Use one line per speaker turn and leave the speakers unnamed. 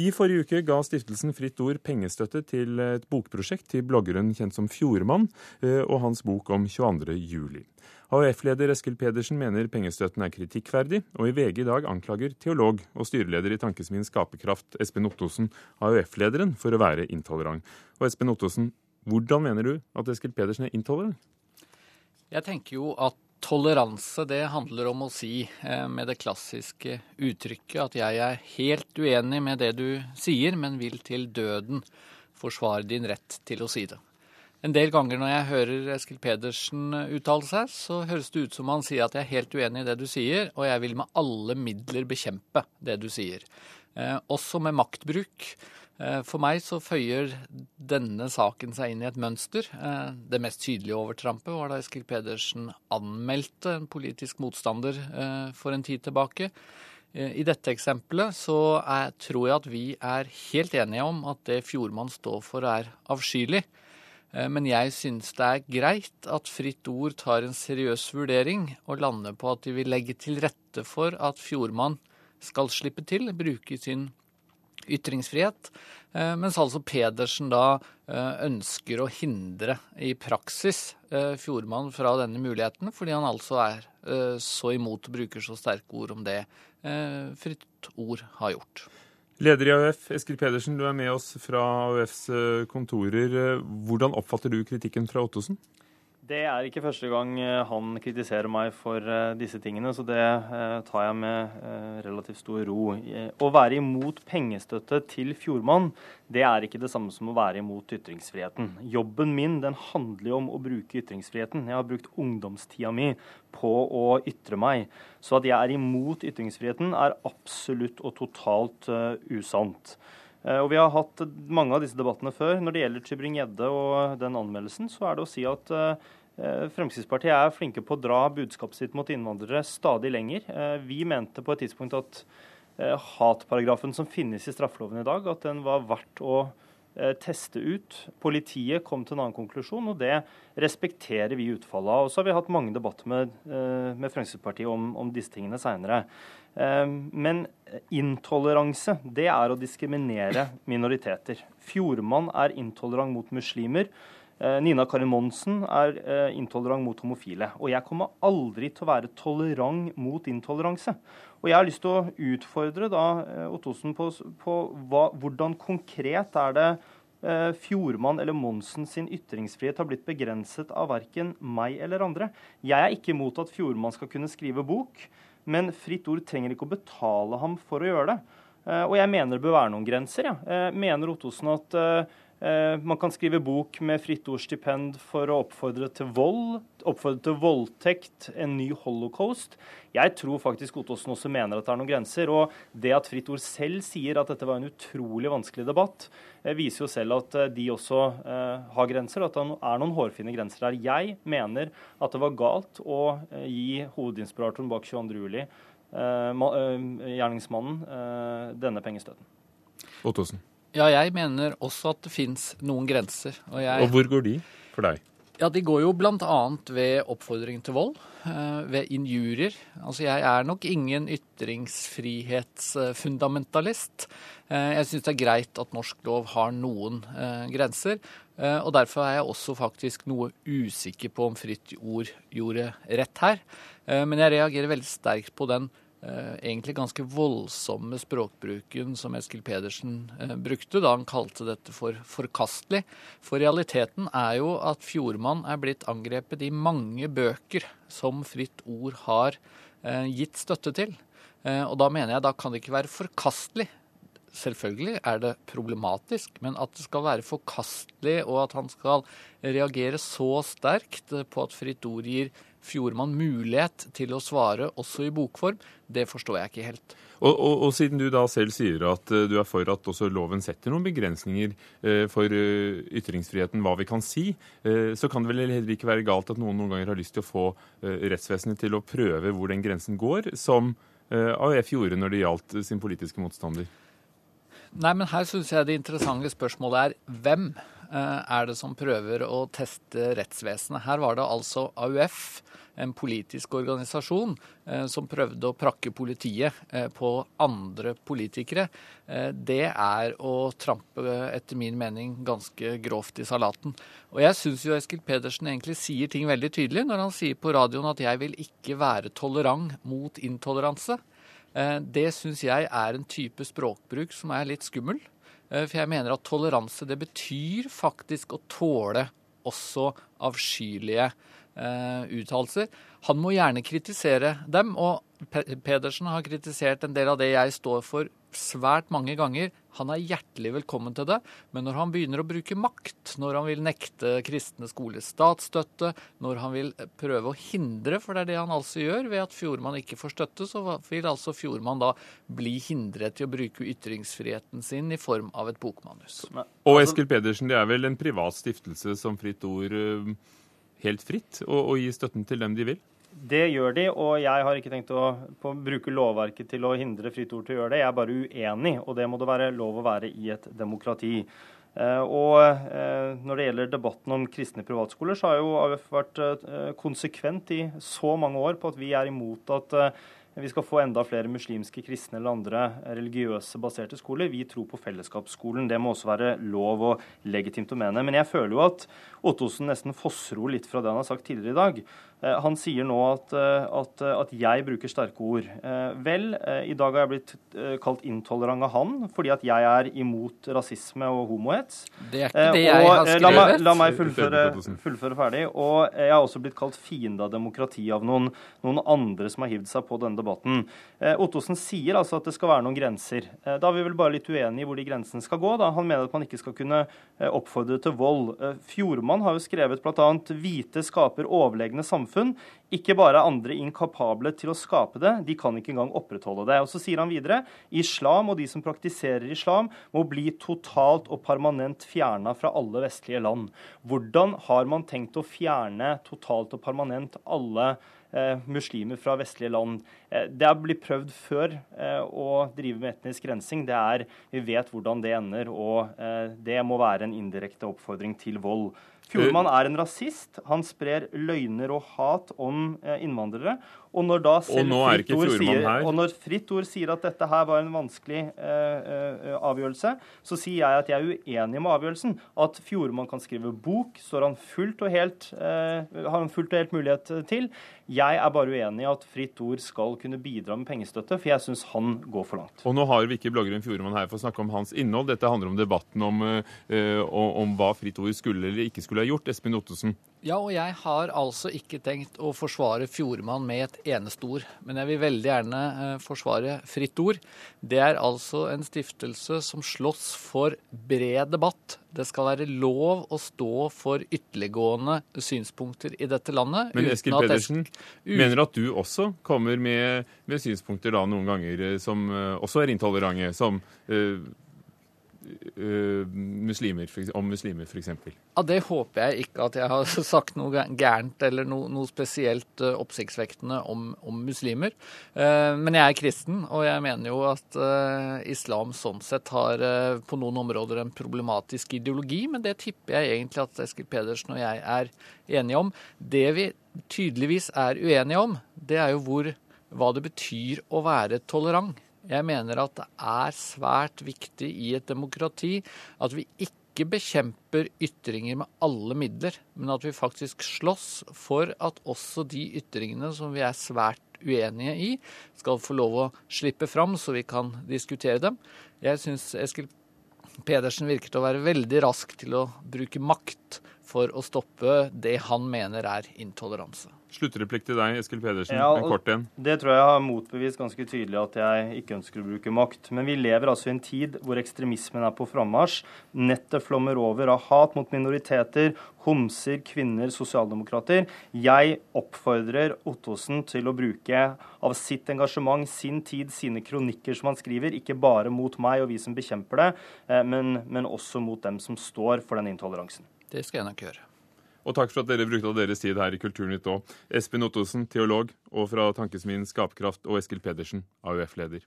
I forrige uke ga stiftelsen Fritt Ord pengestøtte til et bokprosjekt til bloggeren kjent som Fjordmann eh, og hans bok om 22. juli. AUF-leder Eskil Pedersen mener pengestøtten er kritikkverdig, og i VG i dag anklager teolog og styreleder i Tankesmien Skaperkraft Espen Ottosen AUF-lederen for å være intolerant. Og Espen Ottosen, hvordan mener du at Eskil Pedersen er intolerant?
Jeg tenker jo at toleranse det handler om å si eh, med det klassiske uttrykket at jeg er helt uenig med det du sier, men vil til døden forsvare din rett til å si det. En del ganger når jeg hører Eskil Pedersen uttale seg, så høres det ut som han sier at jeg er helt uenig i det du sier, og jeg vil med alle midler bekjempe det du sier. Eh, også med maktbruk. Eh, for meg så føyer denne saken seg inn i et mønster. Eh, det mest tydelige overtrampet var da Eskil Pedersen anmeldte en politisk motstander eh, for en tid tilbake. I dette eksempelet så er, tror jeg at vi er helt enige om at det Fjordmann står for er avskyelig. Men jeg synes det er greit at Fritt Ord tar en seriøs vurdering og lander på at de vil legge til rette for at Fjordmann skal slippe til, bruke sin ytringsfrihet. Eh, Mens altså Pedersen da eh, ønsker å hindre i praksis eh, Fjordmann fra denne muligheten, fordi han altså er så imot og bruker så sterke ord om det Fritt Ord har gjort.
Leder i AUF, Eskil Pedersen, du er med oss fra AUFs kontorer. Hvordan oppfatter du kritikken fra Ottosen?
Det er ikke første gang eh, han kritiserer meg for eh, disse tingene, så det eh, tar jeg med relativt stor ro. Å være imot pengestøtte til Fjordmann, det er ikke det samme som å være imot ytringsfriheten. Jobben min den handler jo om å bruke ytringsfriheten. Jeg har brukt ungdomstida mi på å ytre meg. Så at jeg er imot ytringsfriheten, er absolutt og totalt usant. Og Vi har hatt mange av disse debattene før. Når det gjelder Tybring-Gjedde og den anmeldelsen, så er det å si at Fremskrittspartiet er flinke på å dra budskapet sitt mot innvandrere stadig lenger. Eh, Vi mente på et tidspunkt at eh, hatparagrafen som finnes i straffeloven i dag, at den var verdt å eh, teste ut. Politiet kom til en annen konklusjon, og det respekterer vi utfallet av. Og så har vi hatt mange debatter med, eh, med Fremskrittspartiet om, om disse tingene seinere. Men intoleranse, det er å diskriminere minoriteter. Fjordmann er intolerant mot muslimer. Eh, Nina Karin Monsen er eh, intolerant mot homofile. Og jeg kommer aldri til å være tolerant mot intoleranse. Og jeg har lyst til å utfordre da eh, Ottosen på, på hva, hvordan konkret er det Fjordmann eller Monsen sin ytringsfrihet har blitt begrenset av verken meg eller andre. Jeg er ikke imot at Fjordmann skal kunne skrive bok, men Fritt Ord trenger ikke å betale ham for å gjøre det. Og jeg mener det bør være noen grenser. Ja. Mener Ottosen at man kan skrive bok med Fritt Ord-stipend for å oppfordre til vold, oppfordre til voldtekt, en ny holocaust? Jeg tror faktisk Ottosen også mener at det er noen grenser. Og det at Fritt Ord selv sier at dette var en utrolig vanskelig debatt, eh, viser jo selv at eh, de også eh, har grenser, og at det er noen hårfine grenser der. Jeg mener at det var galt å eh, gi hovedinspiratoren bak 22. juli eh, ma- eh, gjerningsmannen eh, denne pengestøtten.
Ottosen.
Ja, jeg mener også at det fins noen grenser. Og jeg,
Og hvor går de for deg?
Ja, De går jo bl.a. ved oppfordring til vold, eh, ved injurier. Altså, Jeg er nok ingen ytringsfrihetsfundamentalist. Eh, Jeg syns det er greit at norsk lov har noen eh, grenser. Og derfor er jeg også faktisk noe usikker på om Fritt Ord gjorde rett her. Men jeg reagerer veldig sterkt på den egentlig ganske voldsomme språkbruken som Eskil Pedersen eh, brukte da han kalte dette for forkastelig. For realiteten er jo at Fjordmann er blitt angrepet i mange bøker som Fritt Ord har eh, gitt støtte til. Eh, og da mener jeg da kan det ikke være forkastelig. Selvfølgelig er det problematisk, men at det skal være forkastelig, og at han skal reagere så sterkt på at Fritt Ord gir Fjordmann mulighet til å svare også i bokform, det forstår jeg ikke helt.
Og, og, og siden du da selv sier at eh, du er for at også loven setter noen begrensninger eh, for eh, ytringsfriheten, hva vi kan si, så kan det vel heller ikke være galt at noen noen ganger har lyst til å få rettsvesenet til å prøve hvor den grensen går, som AUF gjorde når det gjaldt sin politiske motstander.
Nei, men her syns jeg det interessante spørsmålet er hvem er det som prøver å teste rettsvesenet. Her var det altså AUF en politisk organisasjon eh, som prøvde å prakke politiet eh, på andre politikere, eh, det er å trampe, etter min mening, ganske grovt i salaten. Og jeg syns jo Eskil Pedersen egentlig sier ting veldig tydelig når han sier på radioen at jeg vil ikke være tolerant mot intoleranse. Det syns jeg er en type språkbruk som er litt skummel. For jeg mener at toleranse det betyr faktisk å tåle også avskyelige uh, uttalelser. Han må gjerne kritisere dem, og Pedersen har kritisert en del av det jeg står for svært mange ganger. Han er hjertelig velkommen til det, men når han begynner å bruke makt, når han vil nekte kristne skoler statsstøtte, når han vil prøve å hindre, for det er det han altså gjør ved at Fjordmann ikke får støtte, så vil altså Fjordmann da bli hindret i å bruke ytringsfriheten sin i form av et bokmanus.
Og altså- Eskil Pedersen, det er vel en privat stiftelse som Fritt Ord eh, helt fritt å, å gi støtten til dem de vil?
Det gjør de, og jeg har ikke tenkt å bruke lovverket til å hindre Fritt Ord til å gjøre det. Jeg er bare uenig, og det må det være lov å være i et demokrati. Eh, og eh, Når det gjelder debatten om kristne privatskoler, så har jo AUF vært eh, konsekvent i så mange år på at vi er imot at vi skal få enda flere muslimske, kristne eller andre religiøse baserte skoler. Vi tror på fellesskapsskolen. Det må også være lov og legitimt å mene. Men jeg føler jo at Ottosen nesten fossror litt fra det han har sagt tidligere i dag. Eh, han sier nå at, eh, at, eh, at, jeg bruker sterke ord. Vel, i dag har jeg blitt kalt intolerant av han fordi at jeg er imot rasisme og homohets.
Det er ikke det jeg har skrevet.
La meg, la meg fullføre, fullføre, ferdig. Og jeg har også blitt kalt fiende av demokrati av noen, noen, andre som har hivd seg på denne debatten. Ottosen sier altså at det skal være noen grenser. Da er vi vel bare litt uenige i hvor de grensene skal gå. Da. Han mener at man ikke skal kunne oppfordre til vold. Fjordmann har jo skrevet bl.a.: Hvite skaper overlegne samfunn. Ikke bare er andre inkapable til å skape det, de kan ikke engang opprettholde det. Og Så sier han videre islam og de som praktiserer islam, må bli totalt og permanent fjerna fra alle vestlige land. Hvordan har man tenkt å fjerne totalt og permanent alle eh, muslimer fra vestlige land? Eh, det har blitt prøvd før eh, å drive med etnisk rensing. Det er, Vi vet hvordan det ender, og eh, det må være en indirekte oppfordring til vold. Fjordmann er en rasist. Han sprer løgner og hat om eh, innvandrere. Og når da selv Fritt Ord sier, og når Fritt Ord sier at dette her var en vanskelig eh, eh, avgjørelse, så sier jeg at jeg er uenig med avgjørelsen. At Fjordmann kan skrive bok, står han fullt og helt, eh, har han fullt og helt mulighet til. Jeg er bare uenig i at Fritt Ord skal kunne bidra med pengestøtte, for jeg syns han går for langt.
Og nå har vi ikke bloggeren Fjordmann her for å snakke om hans innhold. Dette handler om debatten om, eh, om hva Fritt Ord skulle eller ikke skulle ha gjort. Espen Ottosen.
Ja, og jeg har altså ikke tenkt å forsvare Fjordmann med et eneste ord. Men jeg vil veldig gjerne eh, forsvare Fritt Ord. Det er altså en stiftelse som slåss for bred debatt. Det skal være lov å stå for ytterliggående synspunkter i dette landet.
Men Eskil Pedersen mener at du også kommer med, med synspunkter da noen ganger eh, som uh, også er intolerante, som uh, uh, muslimer, om muslimer, f.eks.?
Ja, Det håper jeg ikke at jeg har sagt noe gærent eller noe, noe spesielt uh, oppsiktsvekkende om, om muslimer. Uh, men jeg er kristen, og jeg mener jo at islam sånn sett har på noen områder en problematisk ideologi, men det tipper jeg egentlig at Eskil Pedersen og jeg er enige om. Det vi tydeligvis er uenige om, det er jo hvor, hva det betyr å være tolerant. Jeg mener at det er svært viktig i et demokrati at vi ikke bekjemper ytringer med alle midler, men at vi faktisk slåss for at også de ytringene som vi er svært uenige i, skal få lov å slippe fram, så vi kan diskutere dem. Jeg syns Eskil Pedersen virker til å være veldig rask til å bruke makt for å stoppe det han mener er intoleranse.
Sluttreplikk til deg, Eskil Pedersen. Ja, en kort en.
Det tror jeg har motbevist ganske tydelig at jeg ikke ønsker å bruke makt. Men vi lever altså i en tid hvor ekstremismen er på frammarsj. Nettet flommer over av hat mot minoriteter, homser, kvinner, sosialdemokrater. Jeg oppfordrer Ottosen til å bruke av sitt engasjement, sin tid, sine kronikker som han skriver, ikke bare mot meg og vi som bekjemper det, eh, men, men også mot dem som står for den intoleransen.
Det skal jeg nok gjøre.
Og takk for at dere brukte av deres tid her i Kulturnytt òg. Espen Ottosen, teolog, og fra Tankesmien Skapkraft, og Eskil Pedersen, AUF-leder.